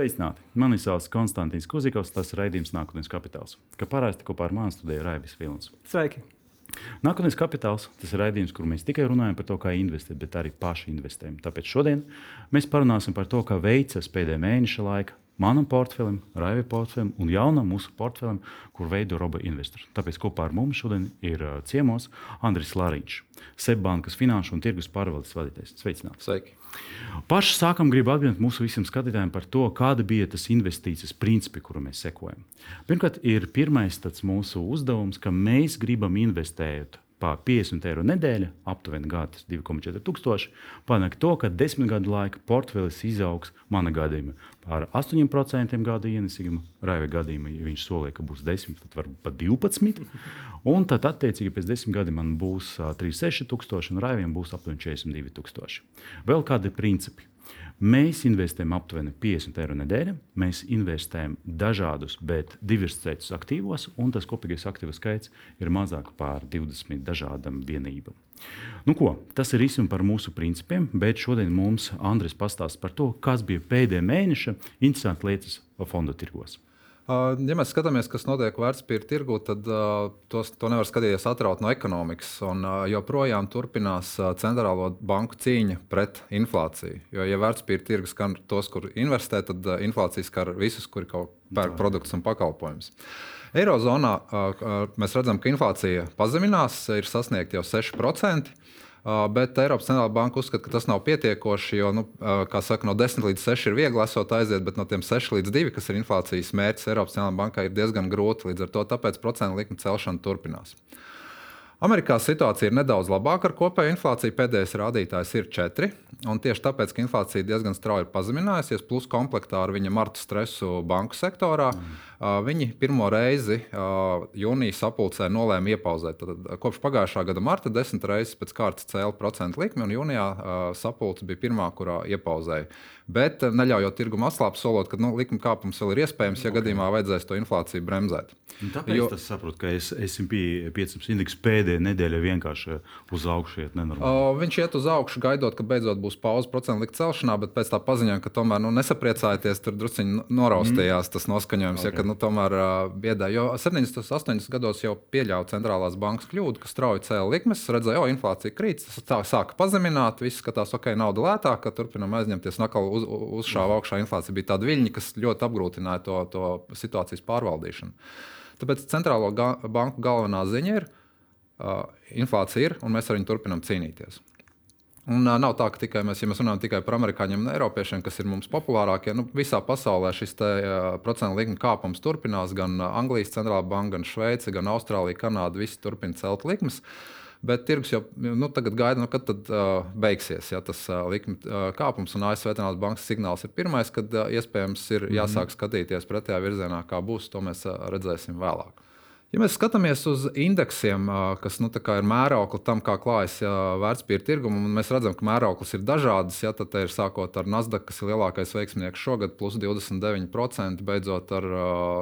Sveicināti! Mani sauc Konstants Kuzikovs, tas ir raidījums Nākotnes kapitāls. Kā parasti kopā ar mani studēja Raivis Vilnis. Sveiki! Nākotnes kapitāls tas ir raidījums, kur mēs tikai runājam par to, kā investēt, bet arī paši investējam. Tāpēc šodien mēs parunāsim par to, kā veicas pēdējā mēneša laika manam portfelim, Raivija portfelim un jaunam mūsu portfelim, kur veido roba investors. Tāpēc kopā ar mums šodien ir ciemos Andris Lāriņš, Seibankas finanšu un tirgus pārvaldes vadītājs. Sveicināts! Sveiki! Paši sākam gribu atgādināt mūsu visiem skatītājiem par to, kāda bija tas investīcijas principi, kuru mēs sekojam. Pirmkārt, ir pirmais mūsu uzdevums, ka mēs gribam investēt pa 50 eiro nedēļa, aptuveni gada 2,4 tūkstoši, panākt to, ka desmit gadu laika portfelis izaugs mana gadījumā par 8% gada ienesīgumu. Raiva gadījumā, ja viņš solīja, ka būs 10, tad varbūt pat 12. Un tad, attiecīgi, pēc desmit gadiem man būs 36 tūkstoši, un Raiviem būs aptuveni 42 tūkstoši. Vēl kādi principi? Mēs investējam aptuveni 50 eiro nedēļā. Mēs investējam dažādus, bet diversificētus aktīvos, un tas kopīgais aktīvu skaits ir mazāk par 20 dažādām vienībām. Nu, ko, tas ir īsi par mūsu principiem, bet šodien mums Andris pastāstīs par to, kas bija pēdējā mēneša interesantas lietas fondu tirgos. Ja mēs skatāmies, kas notiek vērtspapīra tirgu, tad tos, to nevar skatīties atraut no ekonomikas. Un, joprojām turpinās centrālo banku cīņa pret inflāciju. Jo, ja vērtspapīra tirgus skar tos, kur investē, tad inflācija skar visus, kuri kaut pērk produktus un pakalpojumus. Eirozonā mēs redzam, ka inflācija pazeminās, ir sasniegta jau 6%. Bet Eiropas centrālā banka uzskata, ka tas nav pietiekoši, jo, nu, saka, no 10 līdz 6 ir viegli esot aiziet, bet no tiem 6 līdz 2, kas ir inflācijas mērķis, Eiropas centrālajā bankā ir diezgan grūti. Līdz ar to tāpēc procentu likuma celšana turpinās. Amerikā situācija ir nedaudz labāka ar kopēju inflāciju. Pēdējais rādītājs ir 4. Un tieši tāpēc, ka inflācija diezgan strauji ir pazeminājusies, plus komplektā ar viņa marta stresu banku sektorā, mm. Viņi pirmo reizi jūnija sapulcē nolēma iepauzēt. Tad, kopš pagājušā gada marta desmit reizes pēc kārtas cēla procentu likmi, un jūnijā sapulce bija pirmā, kurā iepauzēja bet neļaujot tirgumu atslābt, solot, ka nu, likuma kāpums vēl ir iespējams, ja okay. gadījumā vajadzēs to inflāciju bremzēt. Un tāpēc jo, es saprotu, ka SP 500 indeks pēdējā nedēļa vienkārši uz augšu iet. O, viņš iet uz augšu, gaidot, ka beidzot būs pauze procentu likuma celšanā, bet pēc tā paziņojuma, ka tomēr nu, nesapriecājieties, tur druskuļi noraustījās mm. tas noskaņojums, okay. ja, ka nu, tomēr biedē. Jo 70. un 80. gados jau pieļāva centrālās bankas kļūdu, ka strauji cēla likmes, redzēja, ka inflācija krīt, tā, sāka pazemināt, viss skatās, ok, nauda lētāka, turpinām aizņemties nakalu uz, uzšāva augšā inflācija, bija tāda viļņa, kas ļoti apgrūtināja to, to situācijas pārvaldīšanu. Tāpēc centrālo ga banku galvenā ziņa ir, uh, inflācija ir, un mēs ar viņu turpinām cīnīties. Un, nav tā, ka tikai mēs, ja mēs runājam tikai par amerikāņiem un eiropiešiem, kas ir mums populārākie, nu, visā pasaulē šis te, uh, procentu likuma kāpums turpinās. Gan Anglijas centrālā banka, gan Šveice, gan Austrālija, Kanāda visi turpina celt likmes. Bet tirgus jau nu, gaida, nu, kad tad, uh, beigsies ja, tas uh, likuma uh, kāpums. Un ASV Vēternās bankas signāls ir pirmais, kad uh, iespējams ir mhm. jāsāk skatīties pretējā virzienā, kā būs. To mēs uh, redzēsim vēlāk. Ja mēs skatāmies uz indeksiem, kas nu, ir mēraukli tam, kā klājas vērtspapīra tirgumam, un mēs redzam, ka mērauklis ir dažādas, ja tad ir sākot ar Nasdaq, kas ir lielākais veiksminieks šogad, plus 29%, beidzot ar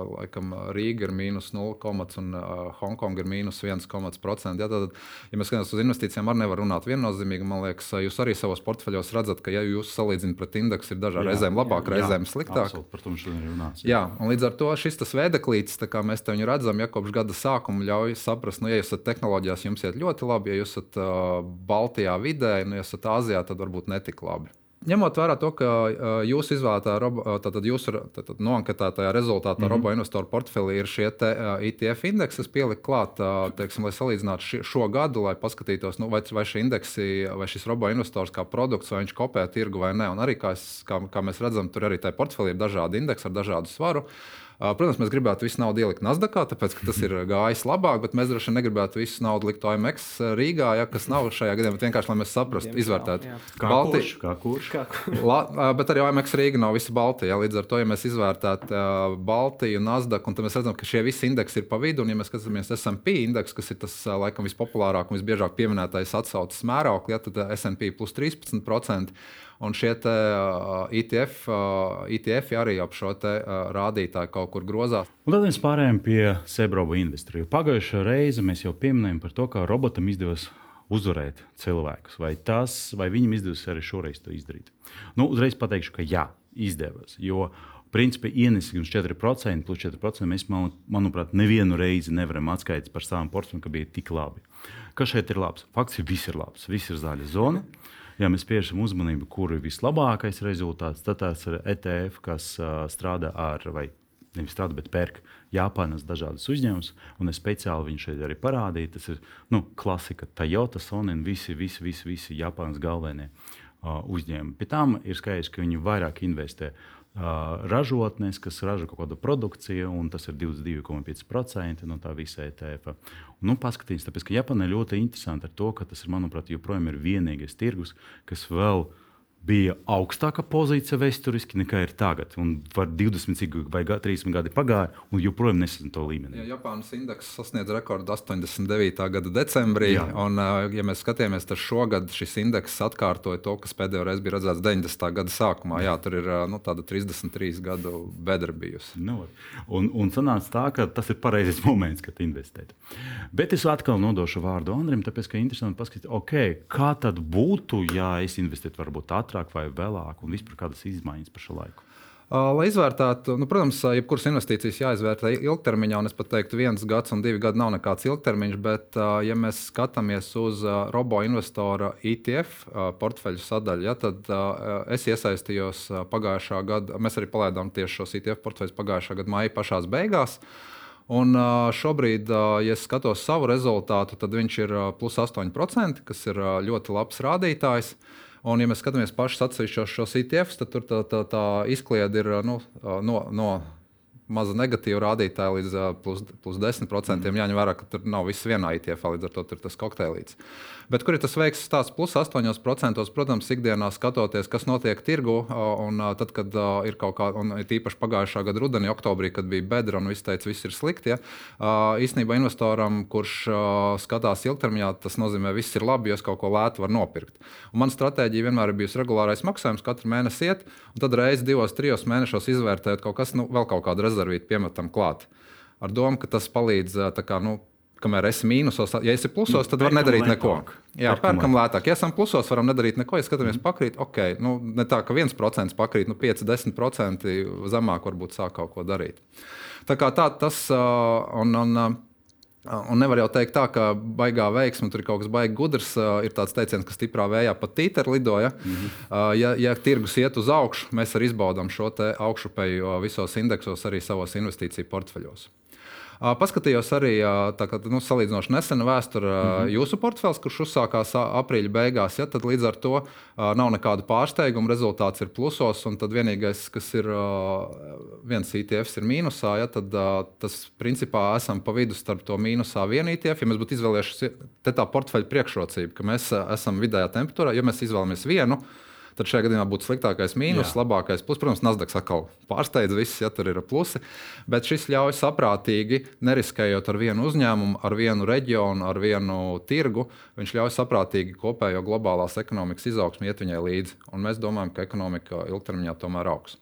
laikam, Rīgu ir mīnus 0,1 un Hongkonga ir mīnus 1,1%. Ja, tad, ja mēs skatāmies uz investīcijām, arī nevar runāt viennozīmīgi. Man liekas, jūs arī savos portfeļos redzat, ka, ja jūs salīdzināt pret indeksu, ir dažādi reizēm labāk, jā, reizēm sliktāk. Absolut, par to šodien ir runāts. Jā, un līdz ar to šis tas vēdeklīts, kā mēs te viņu redzam, ja kopš gada sākuma ļauj saprast, nu, ja esat tehnoloģijās, jums iet ļoti labi, ja jūs esat uh, Baltijā vidē, nu, ja esat Āzijā, tad varbūt netik labi. Ņemot vērā to, ka uh, jūsu izvēlētā, tātad jūsu tātad noanketētajā rezultātā mm -hmm. robo investoru portfelī ir šie te, uh, ETF indeksi, kas pielikt klāt, uh, teiksim, lai salīdzinātu ši, šo gadu, lai paskatītos, nu, vai, vai šī indeksi, vai šis robo investors kā produkts, vai viņš kopē tirgu vai nē. Un arī, kā, es, kā, kā mēs redzam, tur arī tajā portfelī ir dažādi indeksi ar dažādu svaru. Uh, Protams, mēs gribētu visu naudu ielikt Nasdaqā, tāpēc ka tas ir gājis labāk, bet mēs droši vien negribētu visu naudu likt OMX Rīgā, ja, kas nav šajā gadījumā, bet vienkārši lai mēs saprastu, izvērtētu. Kā Balti... kurš? Kā kurš? Kā kurš? La, bet arī OMX Rīga nav visa Baltija. Ja, līdz ar to, ja mēs izvērtētu uh, Baltiju, Nasdaq, un tad mēs redzam, ka šie visi indeksi ir pa vidu, un ja mēs skatāmies SP indeks, kas ir tas laikam vispopulārāk un visbiežāk pieminētais atsauces mērauklis, ja, tad SP plus 13%. Un šie te, uh, ETF, uh, ETF arī ap šo te, uh, rādītāju kaut kur grozās. Un tad mēs pārējām pie Sebroba industrijas. Pagājušā reize mēs jau pieminējām par to, kā robotam izdevās uzvarēt cilvēkus. Vai tas, vai viņam izdevās arī šoreiz to izdarīt? Nu, uzreiz pateikšu, ka jā, izdevās. Jo principā ienesīgums 4%, plus 4%. Mēs, man, manuprāt, nevienu reizi nevaram atskaitīt par savām portfeļiem, ka bija tik labi. Kas šeit ir labs? Fakts ir, viss ir labs. Viss ir zaļa zona. Ja mēs pievēršam uzmanību, kur ir vislabākais rezultāts, tad tas ir ETF, kas uh, strādā ar, vai nevis strādā, bet pērk Japānas dažādas uzņēmumus. Es speciāli viņu šeit arī parādīju. Tas ir nu, klasika, Toyota, Sony un visi, visi, visi, visi Japānas galvenie uh, uzņēmumi. Pēc tam ir skaidrs, ka viņi vairāk investē ražotnes, kas ražo kaut kādu produkciju, un tas ir 22,5% no tā visa ETF. Nu, paskatieties, tāpēc, ka Japāna ir ļoti interesanti ar to, ka tas, ir, manuprāt, joprojām ir vienīgais tirgus, kas vēl ir bija augstāka pozīcija vēsturiski nekā ir tagad. Un var 20 vai 30 gadi pagāja, un joprojām nesasniedz to līmeni. Ja Japānas indeks sasniedz rekordu 89. gada decembrī, Jā. un, ja mēs skatāmies, tad šogad šis indeks atkārtoja to, kas pēdējo reizi bija redzēts 90. gada sākumā. Jā, tur ir nu, 33 gadu bedra bijusi. Nu, un, un sanāca tā, ka tas ir pareizais moments, kad investēt. Bet es atkal nodošu vārdu Andrim, tāpēc, ka interesanti paskatīties, okay, kā tad būtu, ja es investētu varbūt ātrāk ātrāk vai vēlāk, un vispār kādas izmaiņas par šo laiku? Lai izvērtētu, nu, protams, jebkuras investīcijas jāizvērtē ilgtermiņā, un es pat teiktu, viens gads un divi gadi nav nekāds ilgtermiņš, bet, ja mēs skatāmies uz robo investora ETF portfeļu sadaļu, ja, tad es iesaistījos pagājušā gada, mēs arī palaidām tieši šos ETF portfeļus pagājušā gada maija pašās beigās. Un šobrīd, ja skatos savu rezultātu, tad viņš ir plus 8%, kas ir ļoti labs rādītājs. Un, ja mēs skatāmies pašus atsevišķos šos ITFs, tad tur tā, tā, tā izkliede ir nu, no, no maza negatīva rādītāja līdz plus, plus 10%. Mm. Jāņem vērā, ka tur nav viss vienā ITF, līdz ar to ir tas kokteilīts. Bet kur ir tas veiksmīgs stāsts? Plus 8%, protams, ikdienā skatoties, kas notiek tirgu. Un tad, kad ir kaut kāda, un tīpaši pagājušā gada rudenī, oktobrī, kad bija bedra un viss teica, viss ir slikti. Ja? Īsnībā investoram, kurš skatās ilgtermiņā, tas nozīmē, viss ir labi, jo es kaut ko lētu varu nopirkt. Un man stratēģija vienmēr ir bijusi regulārais maksājums, katru mēnesi iet, un tad reizes divos, trijos mēnešos izvērtēt kaut kas, nu, vēl kaut kādu rezervīti piemetam klāt. Ar domu, ka tas palīdz kā, nu, kamēr esi mīnusos, ja esi plusos, tad var nedarīt neko. Jā, pērkam lētāk. Ja esam plusos, varam nedarīt neko. Ja skatāmies, pakrīt, ok, nu, ne tā, ka 1% pakrīt, nu 5-10% zemāk varbūt sāk kaut ko darīt. Tā kā tā tas un. un Un nevar jau teikt, tā, ka baigā veiksme tur ir kaut kas baigs gudrs. Ir tāds teiciens, ka stiprā vējā pat tīteri lidoja. Mm -hmm. ja, ja tirgus iet uz augšu, mēs arī izbaudām šo augšupeju visos indeksos, arī savos investīciju portfeļos. Paskatījos arī kā, nu, salīdzinoši nesenu vēsturi mm -hmm. jūsu portfels, kurš uzsākās aprīļa beigās. Ja, tad līdz ar to nav nekādu pārsteigumu. Rezultāts ir plusos, un tad vienīgais, kas ir viens ITF, ir mīnusā. Ja, tad tas principā esam pa vidu starp to mīnusā vienu ITF. Ja mēs būtu izvēlējušies tā portfeļa priekšrocība, ka mēs esam vidējā temperatūrā, ja mēs izvēlamies vienu tad šajā gadījumā būtu sliktākais mīnus, Jā. labākais plus. Protams, Nasdaq atkal pārsteidz visus, ja tur ir plusi. Bet šis ļauj saprātīgi, neriskējot ar vienu uzņēmumu, ar vienu reģionu, ar vienu tirgu. Viņš ļauj saprātīgi kopējo globālās ekonomikas izaugsmu iet viņai līdzi. Un mēs domājam, ka ekonomika ilgtermiņā tomēr augs.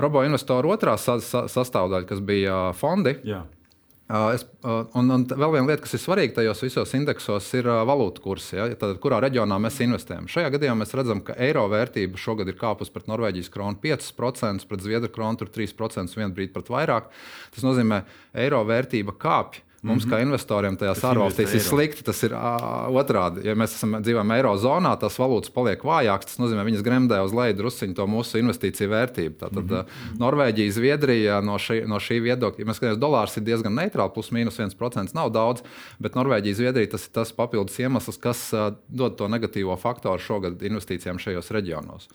Robo investoru otrā sastāvdaļa, kas bija fondi. Jā Es, un, un vēl viena lieta, kas ir svarīga tajos visos indeksos, ir valūtu kursi. Ja? Tad, kurā reģionā mēs investējam? Šajā gadījumā mēs redzam, ka eiro vērtība šogad ir kāpusi pret Norvēģijas kronu 5%, pret Zviedru kronu 3%, vienu brīdi pat vairāk. Tas nozīmē, ka eiro vērtība kāpj. Mums, mm -hmm. kā investoriem, tajās ārvalstīs ir slikti. Tas ir uh, otrādi. Ja mēs esam, dzīvojam Eirozonā, tās valūtas paliek vājākas. Tas nozīmē, viņas gremdē uz leju druskuļi to mūsu investīciju vērtību. Tātad mm -hmm. Norvēģija, Zviedrija no šī, no šī viedokļa, ja mēs skatāmies, dolārs ir diezgan neitrāls, plus mīnus 1% nav daudz. Bet Norvēģija, Zviedrija tas ir tas papildus iemesls, kas uh, dod to negatīvo faktoru šogad investīcijām šajos reģionos.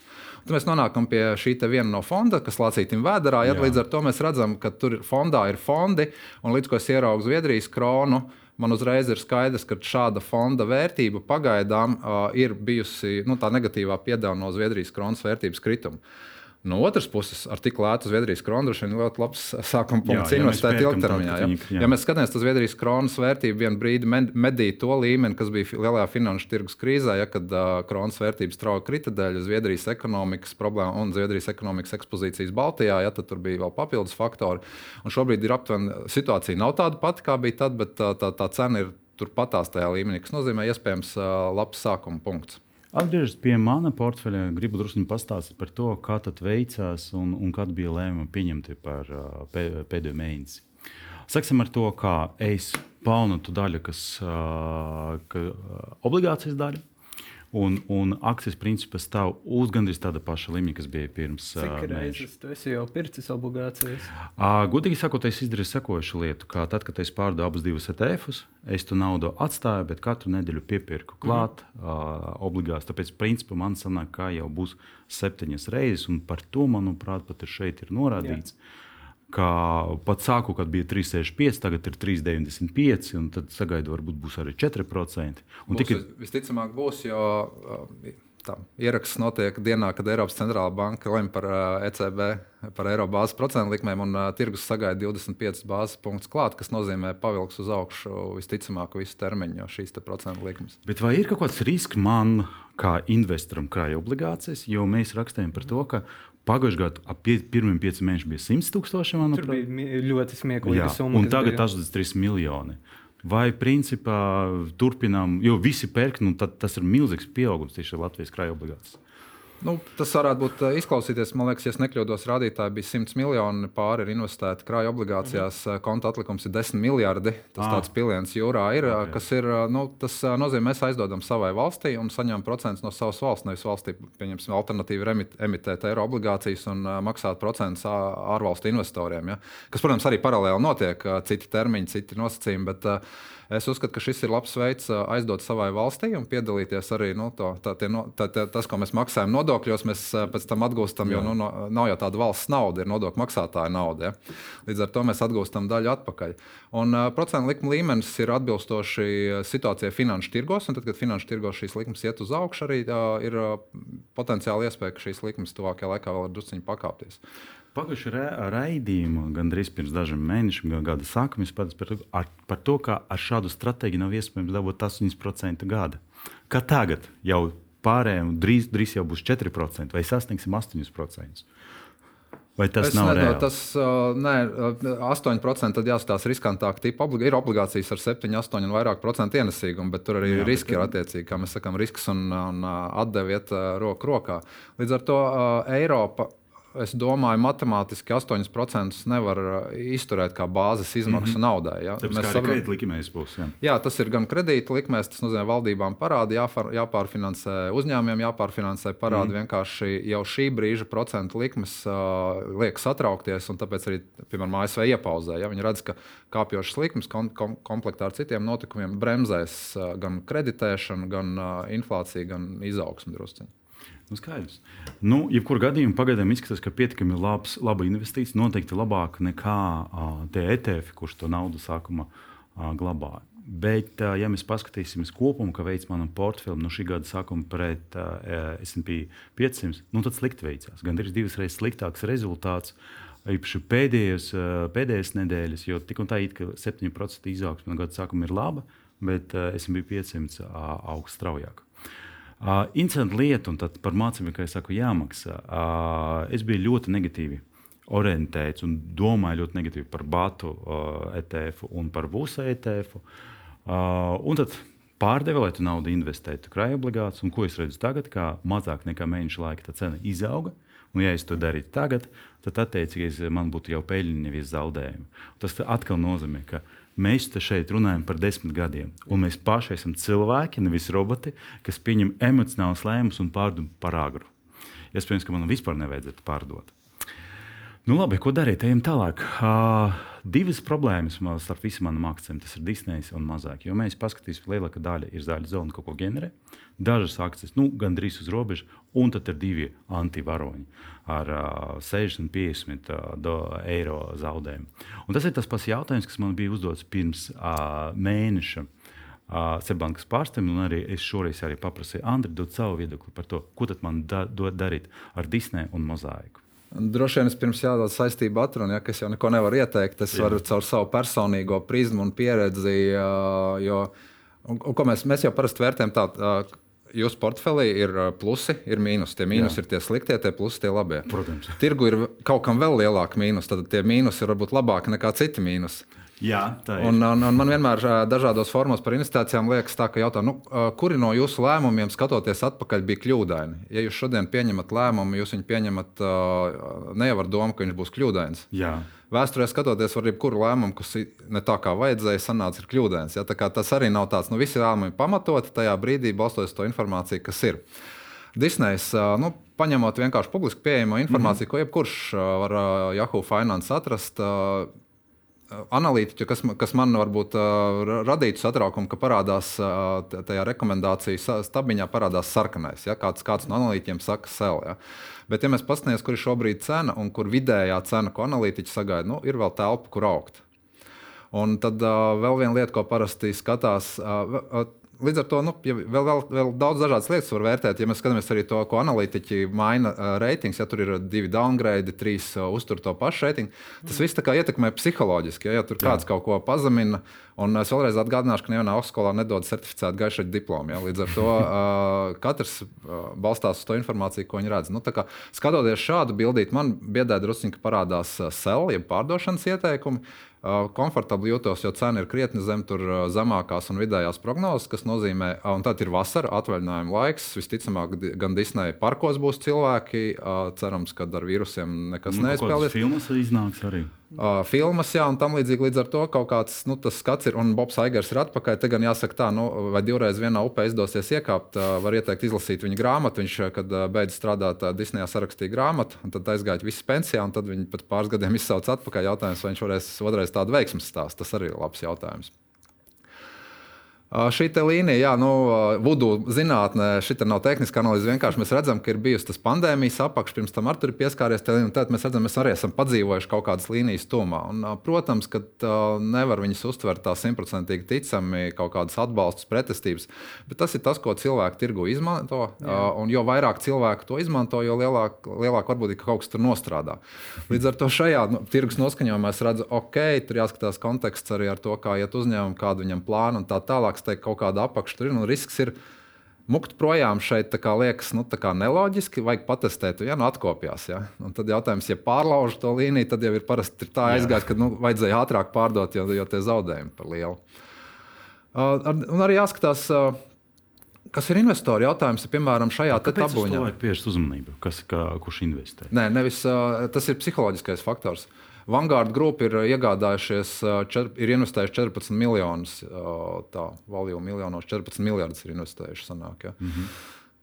Un tad mēs nonākam pie šī viena no fonda, kas lācītam vēdā. Ja, līdz ar to mēs redzam, ka tur fondā ir fondi, un līdz ko es ieraugu Zviedriju. Zviedrijas kronu, man uzreiz ir skaidrs, ka šāda fonda vērtība pagaidām uh, ir bijusi nu, tā negatīvā piedāvā no Zviedrijas kronas vērtības krituma. No otras puses, ar tik lētu Zviedrijas kronu droši vien ļoti labs sākuma punkts investēt ilgtermiņā. Ja? Jā. ja mēs skatāmies uz Zviedrijas kronas vērtību, vienu brīdi medīja to līmeni, kas bija lielajā finanšu tirgus krīzē, ja, kad uh, kronas vērtības strauji krita dēļ Zviedrijas ekonomikas problēmu un Zviedrijas ekonomikas ekspozīcijas Baltijā. Ja, tad tur bija vēl papildus faktori. Un šobrīd ir aptuveni situācija nav tāda pati, kā bija tad, bet tā, tā, tā cena ir turpatās tajā līmenī, kas nozīmē iespējams labs sākuma punkts. Atgriežoties pie mana portfeļa, gribu drusku pastāstīt par to, kā tas veicās un, un kad bija lēmumi pieņemti par uh, pēdējo mēnesi. Sāksim ar to, kā es pelnu daļu, kas ir obligācijas daļa. Un, un akcijas principā stāv uz gandrīz tāda paša līmeņa, kas bija pirms tam. Cik reizes jau pircis obligācijas? Uh, Gudīgi sakot, es izdarīju sekojušu lietu, ka tad, kad es pārdevu abus divus ETF-us, es to naudu atstāju, bet katru nedēļu piepirku klāt mm. uh, obligāts. Tāpēc, principā, man sanāk, ka jau būs septiņas reizes, un par to, manuprāt, pat ir šeit ir norādīts. Jā ka pat sāku, kad bija 3,65, tagad ir 3,95, un tad sagaidu, varbūt būs arī 4%. Un būs, tikai... Visticamāk, būs, jo tā, ieraksts notiek dienā, kad Eiropas centrālā banka lemj par ECB, par eiro bāzes procentu likmēm, un uh, tirgus sagaida 25 bāzes punktus klāt, kas nozīmē pavilks uz augšu visticamāk visu termiņu šīs te procentu likmes. Bet vai ir kaut kāds risks man, kā investoram, krājuma obligācijas, jo mēs rakstījām par to, ka Pagājušajā gadā ap pie, pirmiem pieciem mēnešiem bija 100 tūkstoši. Tur bija ļoti smieklīga summa. Un tagad bija... 83 miljoni. Vai principā turpinām, jo visi pērk, nu, tas ir milzīgs pieaugums tieši Latvijas krājuma obligācijas. Nu, tas varētu būt eh, izklausīties, man liekas, ja nekļūdos, rādītāji bija 100 miljoni pāri ir investēti krājuma obligācijās, mhm. konta atlikums ir 10 miljardi. Tas ah. tāds piliens jūrā ir, okay. kas ir, nu, tas nozīmē, mēs aizdodam savai valstī un saņemam procentus no savas valsts. Nevis valstī, pieņemsim, alternatīvi remit, emitēt eiro obligācijas un maksāt procentus ārvalstu investoriem. Ja? Kas, protams, arī paralēli notiek, citi termiņi, citi nosacījumi. Bet, Es uzskatu, ka šis ir labs veids aizdot savai valstī un piedalīties arī nu, to, tā, tie, no, tā, tā, tas, ko mēs maksājam nodokļos, mēs pēc tam atgūstam. Jo nu, no, nav jau tāda valsts nauda, ir nodokļu maksātāja nauda. Ja? Līdz ar to mēs atgūstam daļu atpakaļ. Un uh, procentu likuma līmenis ir atbilstoši situācijai finanšu tirgos. Tad, kad finanšu tirgos šīs likmes iet uz augšu, arī uh, ir uh, potenciāli iespēja, ka šīs likmes tuvākajā laikā vēl ir drusciņi pakāpties. Pagājušajā raidījumā, gandrīz pirms dažiem mēnešiem, gada sākumā, es pateicu par, ar, par to, ka ar šādu stratēģiju nav iespējams dabūt 8% gada. Kā tagad jau pārējiem drīz, drīz jau būs 4% vai sasniegsim 8%. Vai tas es nav nedomāju, tas uh, nē, 8% tad jāstāsta riskantāk. Tipa, oblig ir obligācijas ar 7, 8 un vairāk procentu ienesīgumu, bet tur arī Jā, riski bet... ir attiecīgi. Kā mēs sakām, risks un, un atdevi iet roku rokā. Līdz ar to uh, Eiropa es domāju, matemātiski 8% nevar uh, izturēt kā bāzes izmaksu mm -hmm. naudai. Ja? Tāpēc Mēs saprotam, ka likmēs būs. Jā. jā, tas ir gan kredīta likmēs, tas nozīmē valdībām parādi, jāfar, jāpārfinansē uzņēmumiem, jāpārfinansē parādi. Mm. Vienkārši jau šī brīža procentu likmes uh, liek satraukties, un tāpēc arī, piemēram, ASV iepauzē. Ja? Viņi redz, ka kāpjošas likmes kom, kom, komplektā ar citiem notikumiem bremzēs uh, gan kreditēšanu, gan uh, inflāciju, gan izaugsmu drusciņu. Nu, skaidrs. Nu, jebkurā gadījumā pagaidām izskatās, ka pietiekami labs, laba investīcija, noteikti labāka nekā uh, tie ETF, kurš to naudu sākumā uh, glabāja. Bet, uh, ja mēs paskatīsimies kopumu, kā veids manam portfelim no šī gada sākuma pret uh, SP 500, nu, tad slikti veicās. Gan ir divas reizes sliktāks rezultāts. Īpaši pēdējos, uh, pēdējās nedēļas, jo tik un tā it kā 7% izaugsme no gada sākuma ir laba, bet uh, SP 500 uh, augsts straujāk. Uh, Incidenta lieta, un par mācībām, kā es saku, jāmaksā. Uh, es biju ļoti negatīvi orientēts un domāju ļoti negatīvi par Batu uh, ETF un par Vusa ETF. Uh, un tad pārdeva, lai tu naudu investētu krājuma obligācijās, un ko es redzu tagad, kā mazāk nekā mēneša laika tā cena izauga. Un, ja es to darītu tagad, tad attiecīgi man būtu jau peļņa, nevis zaudējumi. Tas atkal nozīmē, ka Mēs te šeit runājam par desmit gadiem, un mēs paši esam cilvēki, nevis roboti, kas pieņem emocionālus lēmumus un pārdod par agru. Iespējams, ka man vispār nevajadzētu pārdot. Nu, labi, ko darīt? Ejam tālāk. Uh, divas problēmas man starp visiem maniem akcijiem. Tas ir Disneja un mazāk. Jo mēs paskatīsimies, lielākā daļa ir zaļa zona, kaut ko ģenerē. Dažas akcijas, nu, gandrīz uz robežas, un tad ir divi antivaroņi ar uh, 60, 50 uh, eiro zaudējumu. Un tas ir tas pats jautājums, kas man bija uzdots pirms uh, mēneša. Uh, Sebankas pārstāvjiem, un arī es šoreiz arī paprasīju Andriu dot savu viedokli par to, ko man da, darīt ar Disneju un mozaiku. Droši vien es pirms jādod saistību atrunu, ja, ka es jau neko nevaru ieteikt. Es Jā. varu caur savu personīgo prizmu un pieredzi, jo un, un, mēs, mēs jau parasti vērtējam tādu jūsu portfelī ir plusi, ir mīnusi. Tie mīnusi ir tie sliktie, tie plusi tie labie. Protams. Tirgu ir kaut kam vēl lielāka mīnus, tad tie mīnusi ir varbūt labāki nekā citi mīnusi. Jā, tā ir. Un, un, un man vienmēr dažādos formos par investīcijām liekas, tā, ka jautā, nu, kuri no jūsu lēmumiem, skatoties atpakaļ, bija kļūdaini. Ja jūs šodien pieņemat lēmumu, jūs viņu pieņemat ne jau ar domu, ka viņš būs kļūdains. Jā. Vēsturē skatoties, var jebkuru lēmumu, kas ne tā kā vajadzēja, sanāca ir kļūdains. Ja? Tas arī nav tāds, nu, visi lēmumi pamatoti tajā brīdī, balstoties uz to informāciju, kas ir. Disney's, nu, paņemot vienkārši publiski pieejamo informāciju, mm -hmm. ko jebkurš var Yahoo Finance atrast analītiķi, kas, kas man varbūt uh, radītu satraukumu, ka parādās uh, tajā rekomendāciju stabiņā parādās sarkanais. Ja? Kāds, kāds no analītiķiem saka, sel. Ja? Bet, ja mēs paskatāmies, kur ir šobrīd cena un kur vidējā cena, ko analītiķi sagaida, nu, ir vēl telpa, kur augt. Un tad uh, vēl viena lieta, ko parasti skatās, uh, Līdz ar to nu, ja vēl, vēl, vēl daudz dažādas lietas var vērtēt. Ja mēs skatāmies arī to, ko analītiķi maina uh, reitings, ja tur ir divi downgrade, trīs uh, uztur to pašu reitingu, tas viss ietekmē psiholoģiski. Ja, ja tur kāds Jā. kaut ko pazemina, un es vēlreiz atgādināšu, ka nevienā augstskolā nedod certificētu gaišu diplomu. Ja, līdz ar to uh, katrs uh, balstās uz to informāciju, ko viņi redz. Nu, kā, skatoties šādu bildīti, man biedē druskuļi parādās sell, jeb pārdošanas ieteikumi. Komfortabli jūtos, jo cena ir krietni zem tur zemākās un vidējās prognozes, kas nozīmē, un tad ir vasara, atvaļinājuma laiks. Visticamāk, gan Disneja parkos būs cilvēki. Cerams, ka ar vīrusiem nekas nu, neizspēlēs. Filmas iznāks arī uh, filmas, jā, un tam līdzīgi. Līdz ar to kaut kāds nu, skats ir, un Bobs Aigars ir atpakaļ. Te gan jāsaka, tā, nu, vai divreiz vienā upē izdosies iekāpt, uh, var ieteikt izlasīt viņa grāmatu. Viņš, kad uh, beidz strādāt uh, Disneyā, sarakstīja grāmatu, un tad aizgāja visi pensijā, un tad viņi pēc pāris gadiem izsauca atpakaļ. Jautājums, vai viņš varēs otrais tādu veiksmu stāstu. Tas arī ir labs jautājums. Šī līnija, jā, nu, vudu zinātnē, šī nav tehniska analīze. Vienkārši mēs redzam, ka ir bijusi tas pandēmijas apakš, pirms tam ar tur ir pieskāries. Tad mēs redzam, mēs arī esam padzīvojuši kaut kādas līnijas tomā. Un, protams, ka nevar viņas uztvert tā simtprocentīgi ticami, kaut kādas atbalstus, pretestības. Bet tas ir tas, ko cilvēki tirgu izmanto. Jā. Un jo vairāk cilvēku to izmanto, jo lielāk, lielāk varbūt ir, ka kaut kas tur nostrādā. Līdz ar to šajā nu, tirgus noskaņojumā es redzu, ok, tur jāskatās konteksts arī ar to, kā iet uzņēmumu, kādu viņam plānu un tā tālāk teikt, kaut kāda apakša tur ir. Un risks ir mukt projām šeit, kā liekas, nu, kā neloģiski. Vajag patestēt, ja nu atkopjās. Ja? Un tad jautājums, ja pārlauž to līniju, tad jau ir parasti tā aizgājis, ka nu, vajadzēja ātrāk pārdot, jo, jo tie zaudējumi par lielu. Uh, un arī jāskatās. Uh, Kas ir investori jautājums, piemēram, šajā tabulā? Kāpēc pievērst uzmanību? Kas, kā, kurš investē? Nē, nevis uh, tas ir psiholoģiskais faktors. Uh, Vanguard Group ir iegādājušies, čer, ir investējuši 14 miljonus, tā value miljonos, 14 miljardus ir investējuši. Sanāk, ja. mm -hmm.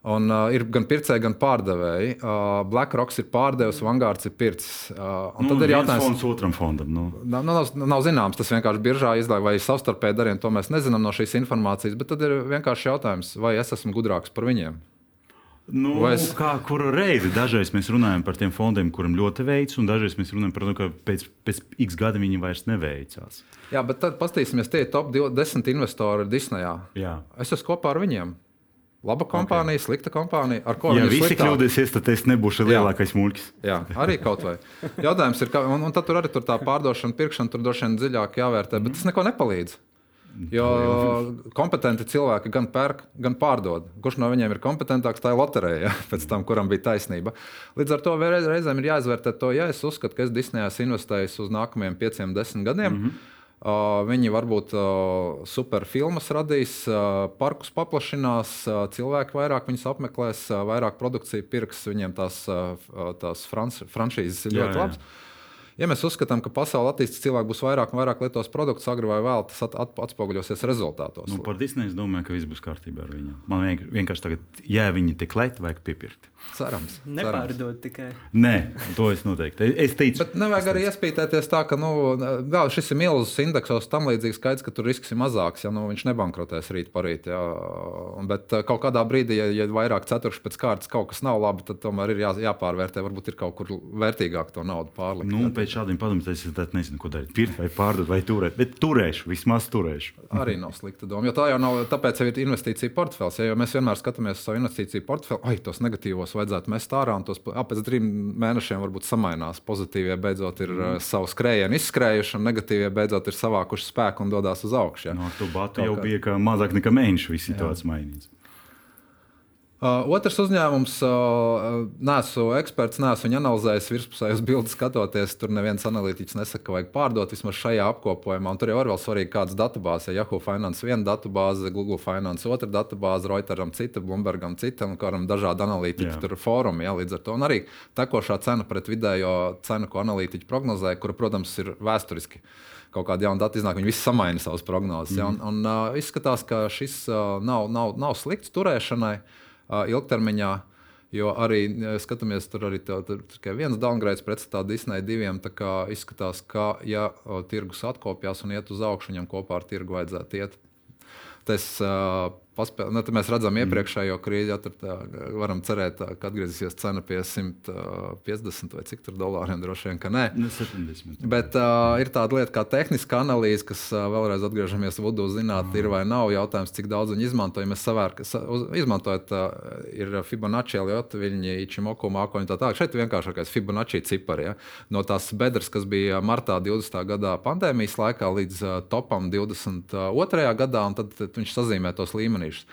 Un, uh, ir gan pircēji, gan pārdevēji. Uh, BlackRock ir pārdevis, Vanguards ir pircis. Uh, nu, tad ir jautājums, kas ir otram fondam. Nu. Nav, nav, nav zināms, tas vienkārši biržā izlaiž vai savstarpēji darījumi. To mēs nezinām no šīs informācijas. Bet tad ir vienkārši jautājums, vai es esmu gudrāks par viņiem. Nu, es... Kā kuru reizi? Dažreiz mēs runājam par tiem fondiem, kuriem ļoti veicas, un dažreiz mēs runājam par to, ka pēc, pēc x gadiem viņi vairs neveicās. Jā, bet tad paskatīsimies, tie ir top 10 investori Disneyā. Jā. Es esmu kopā ar viņiem. Laba kompānija, okay. slikta kompānija. Ar ko ja visi kļūdīsies, tad es nebūšu lielākais muļķis. Jā, arī kaut vai. Jautājums ir, ka, un, un tad tur arī tur tā pārdošana, pirkšana, tur droši vien dziļāk jāvērtē, bet tas neko nepalīdz. Jo kompetenti cilvēki gan pērk, gan pārdod. Kurš no viņiem ir kompetentāks, tā ir loterija, ja, pēc tam, kuram bija taisnība. Līdz ar to reizēm ir jāizvērtē to, ja es uzskatu, ka es Disneyā investēju uz nākamajiem pieciem, desmit gadiem. Mm -hmm. Uh, viņi varbūt uh, super filmas radīs, uh, parkus paplašinās, uh, cilvēki vairāk viņus apmeklēs, uh, vairāk produkciju pirks, viņiem tās, uh, tās franšīzes ir ļoti labas. Ja mēs uzskatām, ka pasaule attīstīs, cilvēki būs vairāk un vairāk lietos produktus, agri vai vēl, tas at, at, atspoguļosies rezultātos. Nu, par Disneju es domāju, ka viss būs kārtībā ar viņu. Man vienkārši tagad, ja viņi tik lēti, vajag piepirkt. Cerams. Nepārdod tikai. Nē, to es noteikti. Es teicu, bet nevajag arī iespītēties tā, ka nu, gā, šis ir milzīgs indeksos, tam līdzīgs skaidrs, ka tur risks ir mazāks, ja nu, viņš nebankrotēs rīt parīt. Jā. Bet uh, kaut kādā brīdī, ja, ja vairāk ceturkšņi pēc kārtas kaut kas nav labi, tad tomēr ir jā, jāpārvērtē. Varbūt ir kaut kur vērtīgāk to naudu pārlikt. Nu, pēc šādiem padomiem es nezinu, ko darīt. Pirkt vai pārdot vai turēt, bet turēšu, vismaz turēšu. Arī nav slikta doma. Jo tā jau nav, tāpēc jau ir investīcija portfels. Ja, mēs vienmēr skatāmies uz savu investīciju portfeli, ai, tos negatīvos vajadzētu mest ārā, un tos ap, pēc trim mēnešiem varbūt samainās. Pozitīvie beidzot ir mm. savu skrējienu izskrējuši, un negatīvie beidzot ir savākuši spēku un dodas uz augšu. Ja. No, tu batu jau bija mazāk nekā mēnešu, viss situācija mainīts. Uh, otrs uzņēmums, uh, nesu eksperts, nesu viņu analizējis virspusējas bildes, skatoties. Tur neviens analītiķis nesaka, ka vajag pārdot vismaz šajā apkopojumā. Un tur jau ir vēl svarīgi, kādas datubāzes. Ja Yahoo Finance viena datubāze, Google Finance otra datubāze, Reuteram cita, Bloombergam cita un kādam dažādi analītiķi tur fórumi. Ja, līdz ar to un arī tekošā cena pret vidējo cenu, ko analītiķi prognozē, kura, protams, ir vēsturiski kaut kāda jauna data iznāk, viņi visi samaina savas prognozes. Ja? Un, un uh, izskatās, ka šis uh, nav, nav, nav slikts turēšanai. Uh, ilgtermiņā. Jo arī skatāmies, tur arī tā, tur, tikai viens downgrades pretstatā Disneja diviem. Izskatās, ka, ja o, tirgus atkopjas un iet uz augšu, viņam kopā ar tirgu vajadzētu iet. Tas uh, paspēl, nu, mēs redzam mm. iepriekšējo krīzi, ja varam cerēt, ka atgriezīsies cena pie 150 vai cik tur dolāriem droši vien, ka nē. Nu, 70. Bet uh, ir tāda lieta kā tehniska analīze, kas uh, vēlreiz atgriežamies vudu zināt, mm. ir vai nav jautājums, cik daudz viņi izmanto. Ja mēs savērk, sa, uz, izmantojat, uh, ir Fibonacci, Liotviņi, Ichimoku, Mākoņi tā tālāk. Šeit vienkāršākais Fibonacci cipari. Ja? No tās bedres, kas bija martā 20. gadā pandēmijas laikā līdz uh, topam 22. gadā, un tad, tad viņš sazīmē tos līmenis līmenīšus.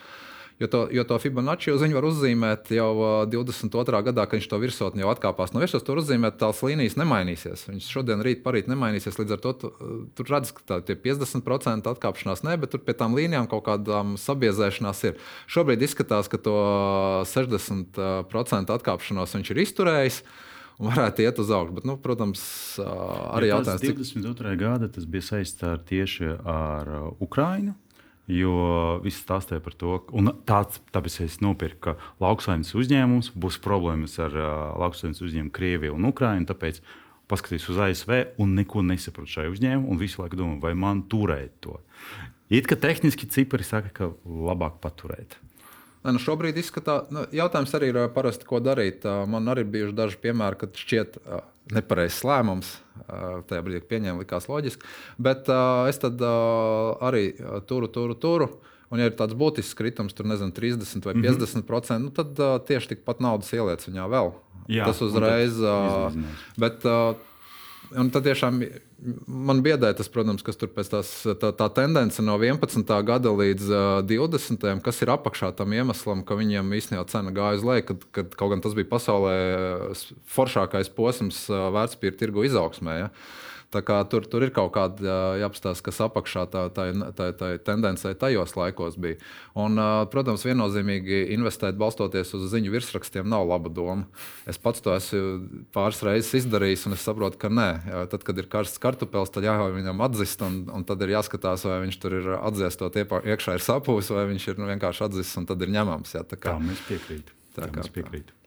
Jo to, jo to Fibonacci uz viņu var uzzīmēt jau 22. gadā, kad viņš to virsotni jau atkāpās no virsmas. Tur uzzīmēt tās līnijas nemainīsies. Viņš šodien, rīt, parīt nemainīsies. Līdz ar to tu, tur redz, ka tā, tie 50% atkāpšanās ne, bet tur pie tām līnijām kaut kādām sabiezēšanās ir. Šobrīd izskatās, ka to 60% atkāpšanos viņš ir izturējis varētu iet uz augšu. Bet, nu, protams, arī ja jautājums, cik 22. gada tas bija saistīts tieši ar Ukraiņu. Jo viss stāstīja par to, un tāds, tāpēc es nopirku, ka lauksaimnes uzņēmums būs problēmas ar uh, lauksaimnes uzņēmumu Krieviju un Ukrainu. Tāpēc paskatījos uz ASV un neko nesaprotu šai uzņēmumam, un visu laiku domāju, vai man turēt to. It kā tehniski cipari saka, ka labāk paturēt. Ne, nu šobrīd izskatās, nu, jautājums arī ir parasti, ko darīt. Man arī bijuši daži piemēri, kad šķiet nepareizs lēmums. Tajā brīdī, kad pieņēma, likās loģiski. Bet es tad arī turu, turu, turu. Un, ja ir tāds būtisks kritums, tur nezinu, 30 vai 50%, mm -hmm. nu, tad tieši tikpat naudas ieliec viņā vēl. Jā, tas uzreiz. Bet, Un tad tiešām man biedē tas, protams, kas tur pēc tās, tā, tā tendence no 11. gada līdz uh, 20. kas ir apakšā tam iemeslam, ka viņiem īstenībā cena gāja uz leju, kad, kad kaut gan tas bija pasaulē foršākais posms uh, vērtspapīra tirgu izaugsmē. Ja? Tur, tur ir kaut kāda jāapstāsta, kas apakšā tā, tā, tā, tā tendencē tajos laikos bija. Un, protams, viennozīmīgi investēt balstoties uz ziņu virsrakstiem nav laba doma. Es pats to esmu pāris reizes izdarījis, un es saprotu, ka nē. Tad, kad ir karsts kartupēlis, tad jāļauj viņam atzist, un, un tad ir jāskatās, vai viņš tur ir atdziestot iekšā ir sapūs, vai viņš ir nu, vienkārši atdzists un tad ir ņemams. Jā, tā kā tā, mēs piekrītam. Tā, tā kā mēs piekrītam.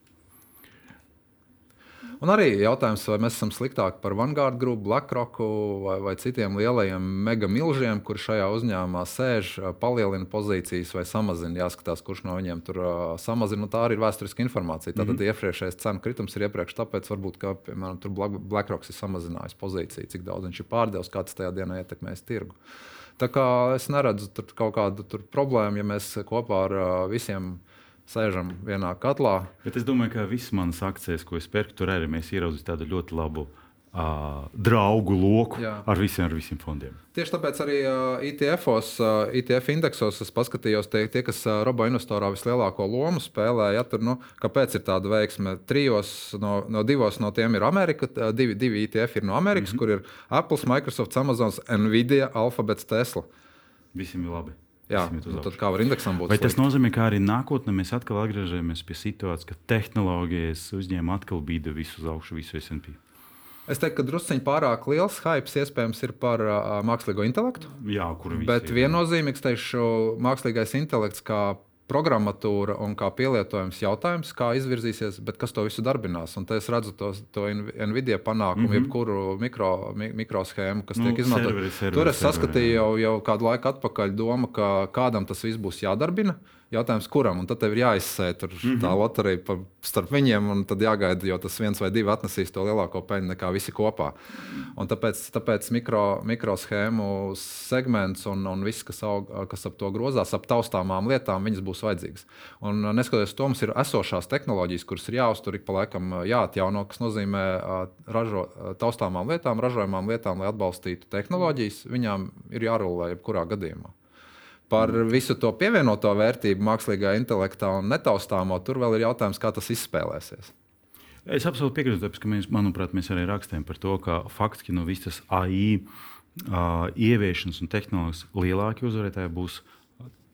Un arī jautājums, vai mēs esam sliktāki par Vanguard grupu, BlackRock vai, vai citiem lielajiem mega milžiem, kur šajā uzņēmumā sēž, palielina pozīcijas vai samazina. Jāskatās, kurš no viņiem tur uh, samazina. Nu, tā arī ir vēsturiska informācija. Tātad mm -hmm. iepriekšējais cenu kritums ir iepriekš, tāpēc varbūt ka, piemēram, BlackRock ir samazinājis pozīciju, cik daudz viņš ir pārdevis, kāds tajā dienā ietekmēs tirgu. Tā kā es neredzu kaut kādu problēmu, ja mēs kopā ar uh, visiem sēžam vienā katlā. Bet es domāju, ka visas manas akcijas, ko es pērku, tur arī mēs ieraudzījām tādu ļoti labu. Uh, draugu loku Jā. ar visiem, ar visiem fondiem. Tieši tāpēc arī uh, ITF-os, uh, ITF indeksos es paskatījos, tie, tie kas uh, robo investorā vislielāko lomu spēlē. Ja, tur, nu, kāpēc ir tāda veiksme? Trijos no, no divos no tiem ir Amerika, divi, divi ITF ir no Amerikas, mm -hmm. kur ir Apple, Microsoft, Amazon, Nvidia, Alphabet, Tesla. Visiem ir labi. Jā, nu tad kā var indeksam būt? Vai tas slikti? nozīmē, ka arī nākotnē mēs atkal atgriežamies pie situācijas, ka tehnoloģijas uzņēma atkal bīda visu uz augšu, visu SP? Es teiktu, ka druskuļi pārāk liels hype iespējams ir par uh, mākslīgo intelektu. Jā, kur viņš ir. Bet viennozīmīgs, teikšu, mākslīgais intelekts kā programmatūra un kā pielietojums jautājums, kā izvirzīsies, bet kas to visu darbinās. Un es redzu to, to Nvidia panākumu, mm -hmm. jebkuru mikro, mi, mikroshēmu, kas nu, tiek izmantota. Tur es saskatīju jau, jau kādu laiku atpakaļ domu, ka kādam tas viss būs jādarbina. Jautājums, kuram? Un tad tev ir jāizsēž mm -hmm. tā loterija pa, starp viņiem, un tad jāgaida, jo tas viens vai divi atnesīs to lielāko peļņu nekā visi kopā. Un tāpēc, tāpēc mikro, mikroshēmu segments un, un viss, kas, aug, kas ap to grozās, ap taustāmām lietām, viņas būs vajadzīgas. Un neskatoties to, mums ir esošās tehnoloģijas, kuras ir jāuztur ik pa laikam jāatjauno, kas nozīmē ražo, taustāmām lietām, ražojamām lietām, lai atbalstītu tehnoloģijas, viņām ir jārulē jebkurā gadījumā Par visu to pievienoto vērtību mākslīgā intelektā un netaustāmo tur vēl ir jautājums, kā tas izspēlēsies. Es absolūti piekrītu, tāpēc, ka mēs, manuprāt, mēs arī rakstījām par to, ka faktiski no visas AI uh, ieviešanas un tehnoloģijas lielākie uzvarētāji būs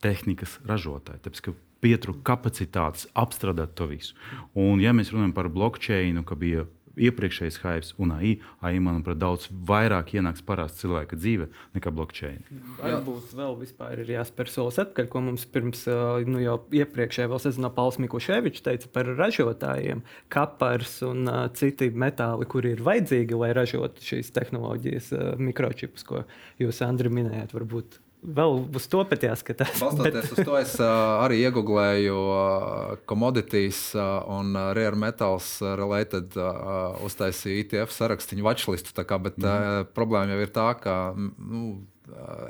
tehnikas ražotāji. Tāpēc, pietrūka kapacitātes apstrādāt to visu. Un, ja mēs runājam par blockchain, ka bija iepriekšējais hype un AI, AI manuprāt, daudz vairāk ienāks parāsts cilvēka dzīve nekā blockchain. Varbūt vēl vispār ir jāspēr solis atpakaļ, ko mums pirms nu, jau iepriekšējā vēl sezonā Pauls Mikuševičs teica par ražotājiem, kapars un uh, citi metāli, kuri ir vajadzīgi, lai ražotu šīs tehnoloģijas, uh, mikročipus, ko jūs, Andri, minējāt. Varbūt Vēl uz to pat jāskatās. Balstoties bet... uz to, es uh, arī iegūlēju uh, commodities uh, un uh, rare metals related, uh, uztaisīju ETF sarakstu, watchlistu. Kā, bet mm. uh, problēma jau ir tā, ka. Nu,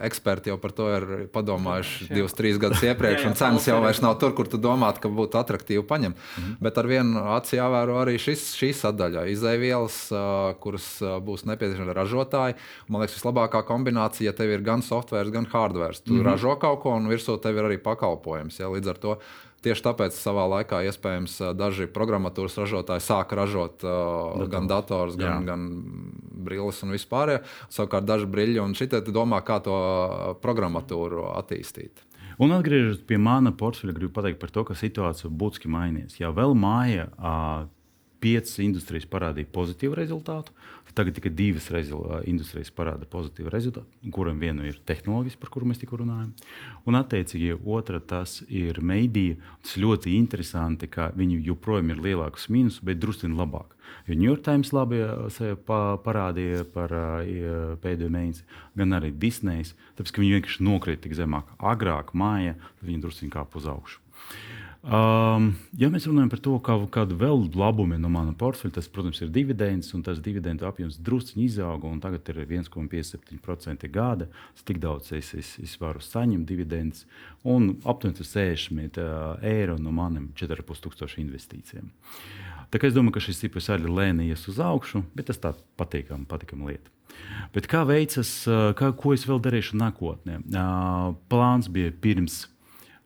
eksperti jau par to ir padomājuši jā, divus, trīs gadus iepriekš, un cenas jau vairs nav tur, kur tu domātu, ka būtu attraktīvi paņemt. Mm -hmm. Bet ar vienu aci jāvēro arī šis, šī sadaļa. Izēvielas, kuras būs nepieciešamas ražotāji. Man liekas, vislabākā kombinācija, ja tev ir gan software, gan hardware. Tu mm -hmm. ražo kaut ko, un virsū tev ir arī pakalpojums. Ja? Līdz ar to Tieši tāpēc savā laikā iespējams daži programmatūras ražotāji sāka ražot uh, gan dators, gan, gan brilles un vispār. Savukārt daži brīļi un šitie domā, kā to programmatūru attīstīt. Un atgriežoties pie mana portfeļa, gribu pateikt par to, ka situācija būtiski mainīsies. Ja vēl māja piecas industrijas parādīja pozitīvu rezultātu, Tagad tikai divas industrijas parāda pozitīvu rezultātu, kuram viena ir tehnoloģijas, par kuru mēs tikko runājam. Un, attiecīgi, otra tas ir mediji. Tas ļoti interesanti, ka viņi joprojām ir lielāks mīnus, bet drusku labāk. Jo New York Times labi parādīja par pēdējo mēnesi, gan arī Disneja. Tāpēc, ka viņi vienkārši nokrita tik zemāk. Agrāk māja, tad viņi drusku kāpa uz augšu. Um, ja mēs runājam par to, kā, kādu vēl labumu no mana portfeļa, tas, protams, ir dividends, un tas dividendu apjoms druskuļi izauga, un tagad ir 1,57% gada. Tik daudz es, es, es varu saņemt dividendus, un aptuveni 60 uh, eiro no maniem 4,5 investīcijiem. Tā kā es domāju, ka šis cipars arī lēni ies uz augšu, bet tas tā patīkami, patīkami lieta. Bet kā veicas, kā, ko es vēl darīšu nākotnē? Uh, plāns bija pirms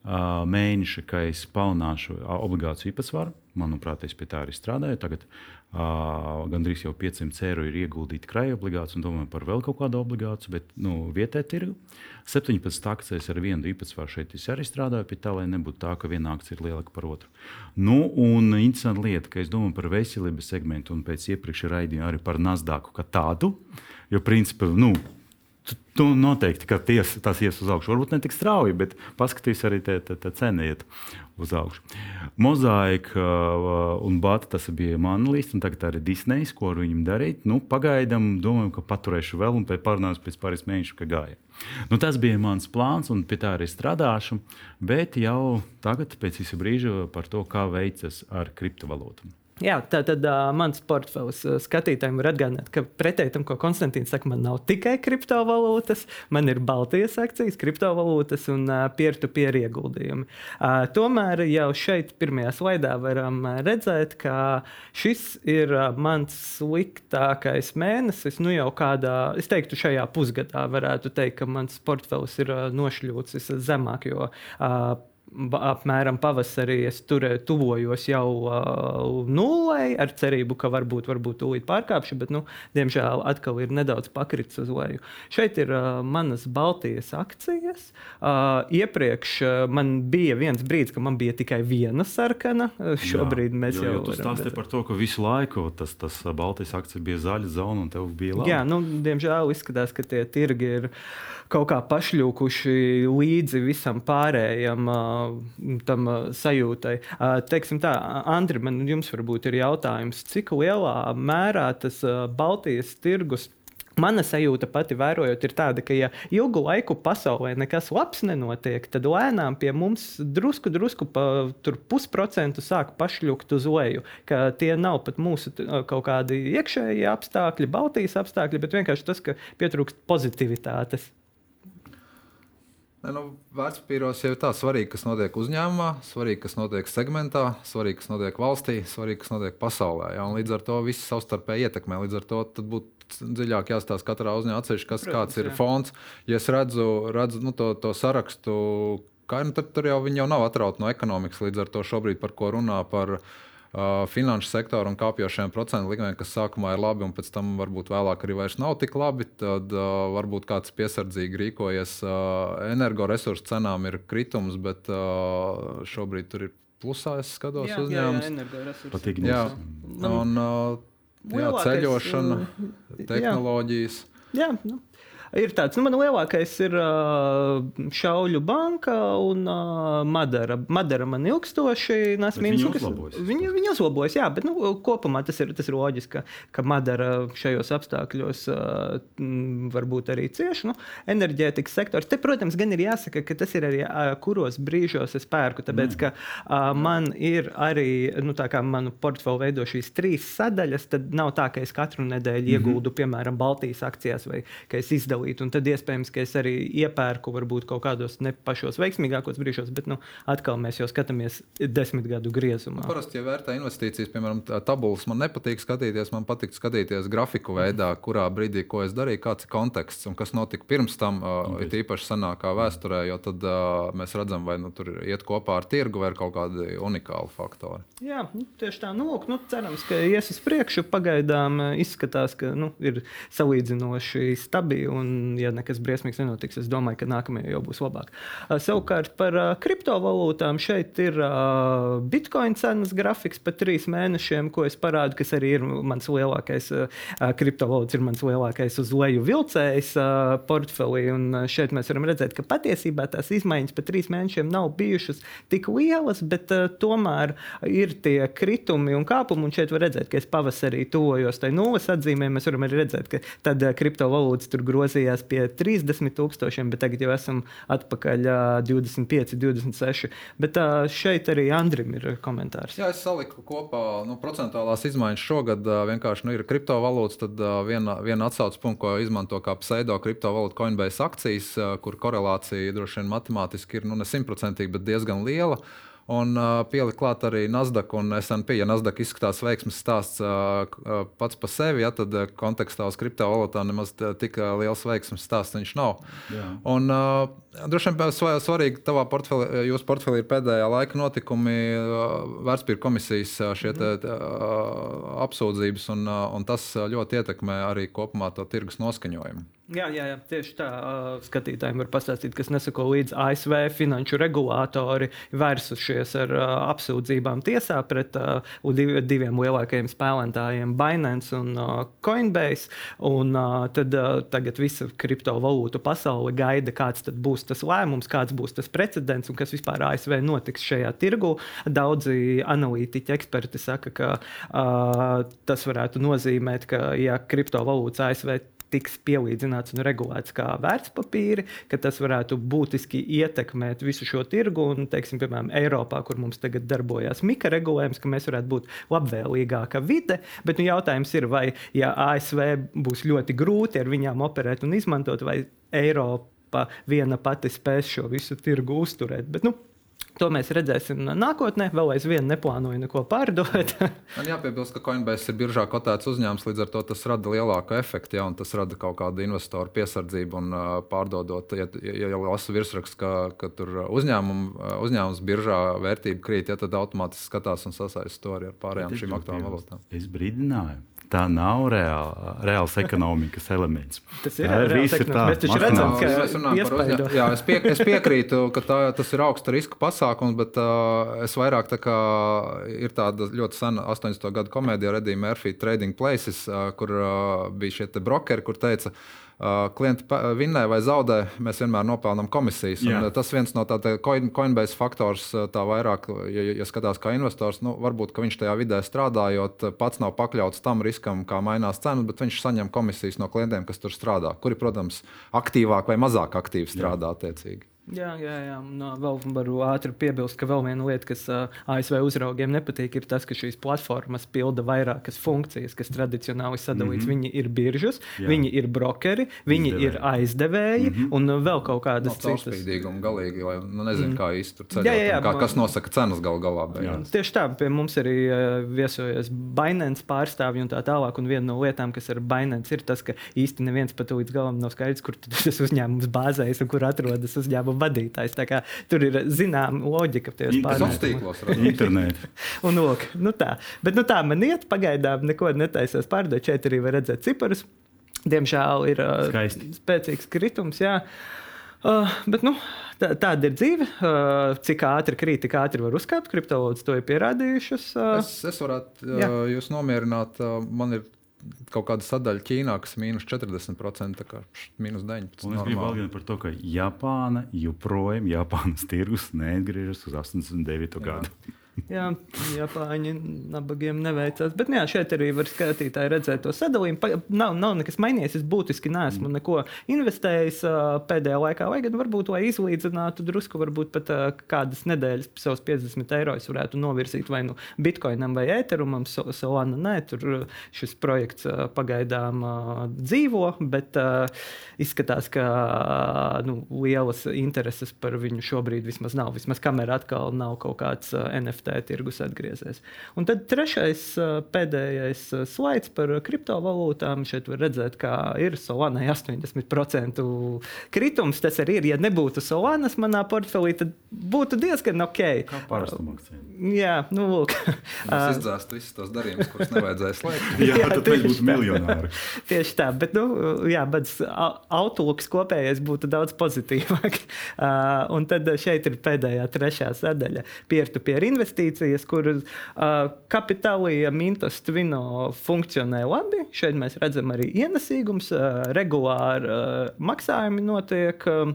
mēneša, ka es palielināšu obligāciju īpatsvaru. Manuprāt, es pie tā arī strādāju. Tagad uh, gandrīz jau 500 eiro ir ieguldīti krājuma obligācijas, un domāju par vēl kaut kādu obligāciju, bet nu, vietējā tirgu 17 akcijas ar vienu īpatsvaru šeit es arī strādāju pie tā, lai nebūtu tā, ka viena akcija ir lielāka par otru. Nu, un interesanti lieta, ka es domāju par veselības segmentu un pēc iepriekšējā raidījuma arī par Nasdaqu kā tādu, jo principā. Nu, Tu noteikti, ka ties, tas ies uz augšu. Varbūt ne tik strauji, bet paskatīs arī tā, tā, tā cena iet uz augšu. Mozaika uh, un Bata tas bija man līdzi, un tagad arī Disneja, ko ar viņiem darīt. Nu, pagaidām domāju, ka paturēšu vēl un pārnāsim pēc pāris mēnešu, ka gāja. Nu, tas bija mans plāns, un pie tā arī strādāšu. Bet jau tagad, pēc īsa brīža, par to, kā veicas ar kriptovalūtām. Jā, tā tad uh, mans portfels uh, skatītājiem var atgādināt, ka pretēji tam, ko Konstantīns saka, man nav tikai kriptovalūtas, man ir Baltijas akcijas, kriptovalūtas un uh, peer-to-peer ieguldījumi. Uh, tomēr jau šeit, pirmajā slaidā, varam redzēt, ka šis ir uh, mans sliktākais mēnesis. Nu, jau kādā, es teiktu, šajā pusgadā varētu teikt, ka mans portfels ir uh, nošļūcis zemāk, jo uh, apmēram pavasarī es tur tuvojos jau uh, nulē, ar cerību, ka varbūt, varbūt tūlīt pārkāpšu, bet, nu, diemžēl, atkal ir nedaudz pakritis uz leju. Šeit ir uh, manas Baltijas akcijas. Uh, iepriekš uh, man bija viens brīdis, ka man bija tikai viena sarkana. Uh, šobrīd Jā, mēs jo, jau tādā veidā stāstām par to, ka visu laiku tas, tas Baltijas akcijas bija zaļa zona un tev bija labi. Jā, nu, diemžēl izskatās, ka tie tirgi ir kaut kā pašļūkuši līdzi visam pārējam tam sajūtai. Teiksim tā, Andri, man jums varbūt ir jautājums, cik lielā mērā tas Baltijas tirgus Mana sajūta pati vērojot, ir tāda, ka, ja ilgu laiku pasaulē nekas labs nenotiek, tad lēnām pie mums drusku, drusku pa pusprocentu sāk pašļukt uz leju. Ka tie nav pat mūsu kaut kādi iekšējie apstākļi, Baltijas apstākļi, bet vienkārši tas, ka pietrūkst pozitivitātes. Ne, nu, Vērtspapīros jau ir tā svarīgi, kas notiek uzņēmumā, svarīgi, kas notiek segmentā, svarīgi, kas notiek valstī, svarīgi, kas notiek pasaulē. Ja? Līdz ar to viss savstarpēji ietekmē. Līdz ar to būtu dziļāk jāstāsta katrā uzņēmumā atsevišķi, kas Protams, kāds ir jā. fonds. Ja es redzu, redzu nu, to, to sarakstu, kā, nu, tad tur jau viņi jau nav atrauti no ekonomikas. Līdz ar to šobrīd par ko runā par uh, finanšu sektoru un kāpjošiem procentu likmēm, kas sākumā ir labi, un pēc tam varbūt vēlāk arī vairs nav tik labi, tad uh, varbūt kāds piesardzīgi rīkojies. Uh, energoresursu cenām ir kritums, bet uh, šobrīd tur ir plusā. Es skatos jā, uzņēmums. Jā, jā, Patīk, jā. Un, uh, jā, ceļošana, tehnoloģijas. Jā, nu, ir tāds, nu, man lielākais ir Šauļu banka un Madara. Madara man ilgstoši nes mīnus. Viņi, viņi uzlabojas, jā, bet nu, kopumā tas ir, tas ir loģiski, ka, ka Madara šajos apstākļos varbūt arī cieši. Nu, enerģētikas sektors. Te, protams, gan ir jāsaka, ka tas ir arī kuros brīžos es pērku, tāpēc, ka uh, man ir arī, nu, tā kā manu portfeli veido šīs trīs sadaļas, tad nav tā, ka es katru nedēļu mm -hmm. ieguldu, piemēram, Baltijas akcijās vai ka es izdalu izdalīt. Un tad iespējams, ka es arī iepērku varbūt kaut kādos ne pašos veiksmīgākos brīžos, bet nu, atkal mēs jau skatāmies desmit gadu griezumā. Parasti, ja vērtē investīcijas, piemēram, tabulas, man nepatīk skatīties, man patīk skatīties grafiku veidā, kurā brīdī, ko es darīju, kāds ir konteksts un kas notika pirms tam, uh, ir īpaši senākā vēsturē, jo tad uh, mēs redzam, vai nu, tur iet kopā ar tirgu vai ir kaut kādi unikāli faktori. Jā, nu, tieši tā, nu, lūk, nu, cerams, ka ies uz priekšu. Pagaidām izskatās, ka nu, ir salīdzinoši stabili un ja nekas briesmīgs nenotiks, es domāju, ka nākamajā jau būs labāk. Uh, savukārt par uh, kriptovalūtām šeit ir uh, bitkoina cenas grafiks pa trīs mēnešiem, ko es parādu, kas arī ir mans lielākais kriptovalūts, ir mans lielākais uz leju vilcējs portfelī. Un šeit mēs varam redzēt, ka patiesībā tās izmaiņas pa trīs mēnešiem nav bijušas tik lielas, bet tomēr ir tie kritumi un kāpumi. Un šeit var redzēt, ka es pavasarī tuvojos tai nulles atzīmē. Mēs varam arī redzēt, ka tad kriptovalūtas tur grozījās pie 30 tūkstošiem, bet tagad jau esam atpakaļ 25, 26. Bet šeit arī Andrim ir komentārs. Jā, es saliku kopā nu, procentuālās izmaiņas šogad. Vienkārši nu, ir kriptovalūtas, tad viena, viena atsauces punkta, ko izmanto kā pseido kriptovalūtu Coinbase akcijas, kur korelācija droši vien matemātiski ir nu, ne simtprocentīga, bet diezgan liela. Un uh, pielikt klāt arī Nasdaq un SP. Ja Nasdaq izskatās veiksmes stāsts uh, pats par sevi, ja, tad kontekstā uz kriptovalūtām nemaz tik liels veiksmes stāsts viņš nav. Jā. Un, uh, droši vien svarīgi tavā portfelī, jūsu portfelī ir pēdējā laika notikumi, uh, vērtspapīra komisijas šie te, uh, apsūdzības, un, uh, un tas ļoti ietekmē arī kopumā to tirgus noskaņojumu. Jā, jā, jā, tieši tā. Skatītājiem var pastāstīt, kas nesako līdz ASV finanšu regulātori vērsušies ar uh, apsūdzībām tiesā pret uh, div, diviem lielākajiem spēlētājiem, Binance un uh, Coinbase. Un, uh, tad, uh, tagad visa kriptovalūtu pasaule gaida, kāds būs tas lēmums, kāds būs tas precedents un kas vispār ASV notiks šajā tirgu. Daudzi analītiķi, eksperti saka, ka uh, tas varētu nozīmēt, ka ja kriptovalūtas ASV tiks pielīdzināts un regulēts kā vērtspapīri, ka tas varētu būtiski ietekmēt visu šo tirgu. Un, teiksim, piemēram, Eiropā, kur mums tagad darbojas mikroregulējums, ka mēs varētu būt labvēlīgāka vide. Bet nu, jautājums ir, vai ja ASV būs ļoti grūti ar viņām operēt un izmantot, vai Eiropa viena pati spēs šo visu tirgu uzturēt. Bet, nu, To mēs redzēsim nākotnē. Vēl aizvien neplānoju neko pārdot. Man jāpiebilst, ka Coinbase ir biržā kotēts uzņēmums, līdz ar to tas rada lielāku efektu, ja tas rada kaut kādu investoru piesardzību un pārdodot. Ja, ja jau lasu virsrakstu, ka, ka tur uzņēmum, uzņēmums biržā vērtība krīt, ja, tad automātiski skatās un sasaist to arī ar pārējām šīm aktuālām valūtām. Es brīdināju tā nav reāla, reāls ekonomikas elements. Tas ir reāls ekonomikas. Mēs taču redzam, ka runājam par uzņēmumu. Jā, es, pie, es piekrītu, ka tā, tas ir augsta riska pasākums, bet uh, es vairāk tā kā ir tāda ļoti sena 80. gadu komēdija Redija Murphy Trading Places, uh, kur uh, bija šie brokeri, kur teica, uh, klienti vinnē vai zaudē, mēs vienmēr nopelnām komisijas. Tas viens no tādiem Coinbase faktors, tā vairāk, ja, ja skatās kā investors, nu, varbūt viņš tajā vidē strādājot, pats nav pakļauts tam riskam, kā mainās cenas, bet viņš saņem komisijas no klientiem, kas tur strādā, kuri, protams, aktīvāk vai mazāk aktīvi strādā attiecīgi. Jā, jā, jā. No, vēl varu ātri piebilst, ka vēl viena lieta, kas uh, ASV uzraugiem nepatīk, ir tas, ka šīs platformas pilda vairākas funkcijas, kas tradicionāli sadalīts. Mm -hmm. Viņi ir biržas, jā. viņi ir brokeri, viņi Izdevēji. ir aizdevēji mm -hmm. un vēl kaut kādas citas. Tas ir galīgi, lai nu, nezinu, mm. kā īsti tur ceļot. Jā, jā, jā, kā, kas nosaka cenas gal galā. Tieši tā, pie mums arī uh, viesojas Binance pārstāvji un tā tālāk. Un viena no lietām, kas ir Binance, ir tas, ka īsti neviens pat līdz galam nav skaidrs, kur tas uzņēmums bāzējas un kur atrodas uzņēmuma vadītājs. Tur ir zināma loģika. Tas tīklos, internetā. un, lūk, nu tā. Bet nu tā man iet, pagaidām neko netaisos pārdot. Šeit arī var redzēt ciparus. Diemžēl ir Skaisti. spēcīgs kritums. Jā. Uh, bet nu, tā, tāda ir dzīve. Uh, cik ātri krīt, tik ātri var uzkāpt. Kriptovalūtas to ir pierādījušas. Uh, es, es varētu uh, jūs nomierināt. Uh, man ir kaut kāda sadaļa Ķīnā, kas ir mīnus 40%, kā mīnus 19%. Un es gribu atgādināt par to, ka Japāna joprojām Japānas tirgus neatgriežas uz 89. Jā. gadu. Jā, Japāņi nabagiem neveicās. Bet nu jā, šeit arī var skatītāji redzēt to sadalījumu. Pa, nav, nav nekas mainījies. Es būtiski neesmu mm. neko investējis pēdējā laikā. Vai gan varbūt, lai izlīdzinātu drusku, varbūt pat kādas nedēļas savus 50 eiro es varētu novirzīt vai nu bitkoinam vai ēterumam. Solana nē, tur šis projekts pagaidām dzīvo, bet izskatās, ka nu, lielas intereses par viņu šobrīd vismaz nav. Vismaz kamera atkal nav kaut kāds NFT NFT tirgus atgriezies. Un tad trešais, pēdējais slaids par kriptovalūtām. Šeit var redzēt, ka ir Solana 80% kritums. Tas arī ir. Ja nebūtu Solanas manā portfelī, tad būtu diezgan ok. Kā parastam akcijām. Jā, nu lūk. Es izdzēstu visus tos darījumus, kurus nevajadzēja slēgt. jā, jā, tad mēs būtu miljonāri. Tieši tā, bet, nu, jā, bet outlook kopējais būtu daudz pozitīvāk. Uh, un tad šeit ir pēdējā trešā sadaļa - peer-to-peer investīcija investīcijas, kuras uh, kapitālija Mintas Twino funkcionē labi. Šeit mēs redzam arī ienesīgums, uh, regulāri uh, maksājumi notiek. Uh,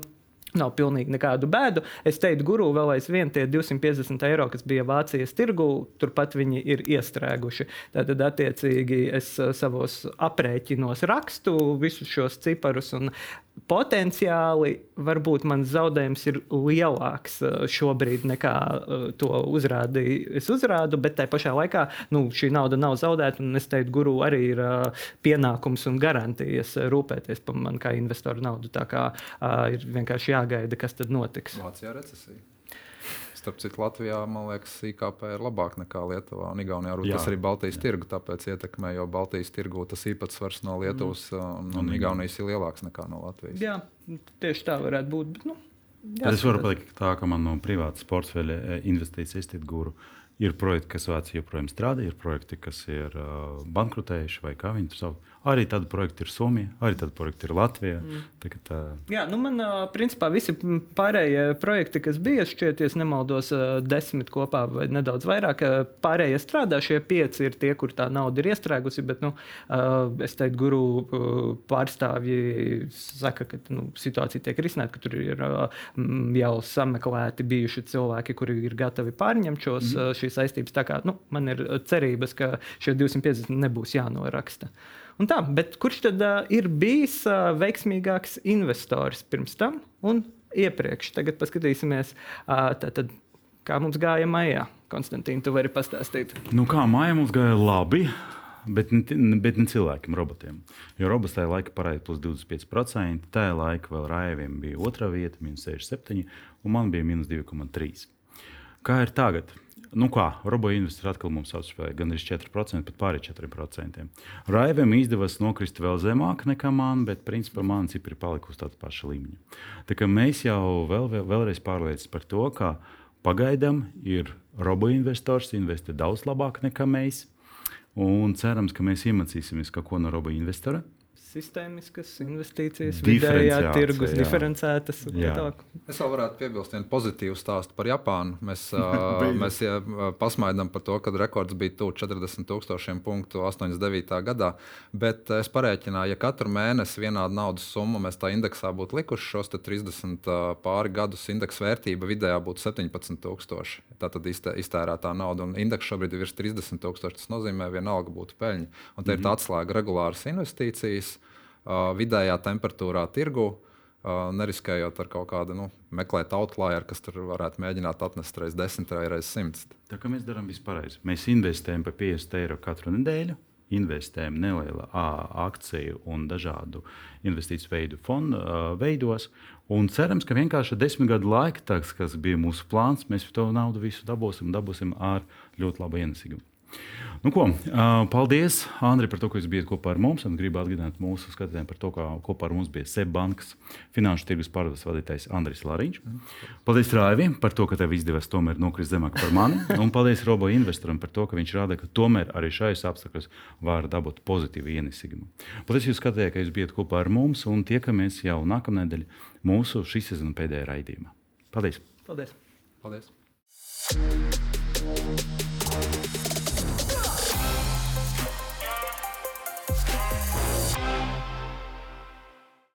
Nav pilnīgi nekādu bēdu. Es teiktu, guru vēl aizvien tie 250 eiro, kas bija Vācijas tirgu, turpat viņi ir iestrēguši. Tātad, attiecīgi, es savos aprēķinos rakstu visus šos ciparus, un potenciāli varbūt mans zaudējums ir lielāks uh, šobrīd nekā uh, to uzrādīju. Es uzrādu, bet tajā pašā laikā nu, šī nauda nav zaudēta. Es teiktu, guru arī ir uh, pienākums un garantijas rūpēties par mani kā investoru naudu. Tā kā ir vienkārši jāgaida, kas tad notiks. Vācijā recesija. Starp citu, Latvijā, man liekas, IKP ir labāk nekā Lietuvā un Igaunijā. Jā. Tas arī Baltijas jā. tirgu tāpēc ietekmē, jo Baltijas tirgu tas īpatsvars no Lietuvas mm. un, un Igaunijas ir lielāks nekā no Latvijas. Jā, tieši tā varētu būt. Bet, nu, jā, es varu pateikt, tā, ka man no privātas portfeļa e, investīcijas ir guru. Ir projekti, kas Vācijā joprojām strādā, ir projekti, kas ir uh, bankrotējuši vai kā viņi to sauc. Arī tādi projekti ir Somija, arī tādi projekti ir Latvijā. Mm. Tā, tā... Jā, nu man principā visi pārējie projekti, kas bija, šķiet, ja nemaldos, desmit kopā vai nedaudz vairāk. Pārējie strādā, šie pieci ir tie, kur tā nauda ir iestrēgusi. Bet, nu, es teiktu, guru pārstāvji saka, ka nu, situācija tiek risināta, ka tur ir jau sameklēti bijuši cilvēki, kuri ir gatavi pārņemt šos, mm. šīs saistības. Tā kā nu, man ir cerības, ka šie 250 nebūs jānoraksta. Un tā, bet kurš tad uh, ir bijis uh, veiksmīgāks investors pirms tam un iepriekš? Tagad paskatīsimies, uh, tātad, kā mums gāja maijā. Konstantīna, tu vari pastāstīt. Nu, kā maijā mums gāja labi. Bet ne, bet ne cilvēkiem, robotiem. Jo robots tajā laikā parādīja plus 25%. Tajā laikā vēl Raiviem bija otrā vieta, minus 67, un man bija minus 2,3. Kā ir tagad? Nu kā, roboinvestori atkal mums atspēja gan arī 4%, pat pāri 4%. Raiviem izdevās nokrist vēl zemāk nekā man, bet principā man cipri ir palikusi tāda paša līmeņa. Tā mēs jau vēl, vēl, vēlreiz pārliecināmies par to, ka pagaidām ir roboinvestors investē daudz labāk nekā mēs. Un cerams, ka mēs iemācīsimies kaut ko no roboinvestora sistēmiskas investīcijas, vidējā tirgus, jā. diferencētas. Es vēl varētu piebilst vienu pozitīvu stāstu par Japānu. Mēs, mēs ja, pasmaidām par to, ka rekords bija tuvu 40,000 punktu 89. gadā. Bet es parēķināju, ja katru mēnesi vienādu naudas summu mēs tā indeksā būtu likuši šos 30 uh, pāri gadus, indeksa vērtība vidējā būtu 17,000. Tā tad iztērētā nauda un indeks šobrīd ir virs 30,000. Tas nozīmē, ka vienalga būtu peļņa. Un te mm -hmm. ir tā atslēga regulāras investīcijas vidējā temperatūrā tirgu. Uh, neriskējot ar kaut kādu nu, meklēt outlieru, kas tur varētu mēģināt atnest reizes 10, reizes 100. Tā kā mēs darām pareizi. Mēs investējam par 50 eiro katru nedēļu, investējam nelielu akciju un dažādu investīciju veidu fondu veidos. Un cerams, ka vienkārši desmit gadu laikā, kas bija mūsu plāns, mēs to naudu visu dabūsim, dabūsim ar ļoti labu ienesīgumu. Nu, ko, paldies, Andri, par to, ka jūs bijat kopā ar mums. Gribu atgādināt mūsu skatītājiem par to, ka kopā ar mums bija Seibankas finanšu tirgus pārvades vadītājs Andris Lariņš. Paldies, Raivi, par to, ka tev izdevās tomēr nokrist zemāk par mani. Un paldies Robo investoram par to, ka viņš rāda, ka tomēr arī šajos apstākļos var dabūt pozitīvu ienesīgumu. Paldies, jūs skatījāt, ka jūs bijat kopā ar mums un tiekamies jau nākamnedēļ mūsu šīs sezonas pēdējā raidījumā. Paldies! Paldies! Paldies.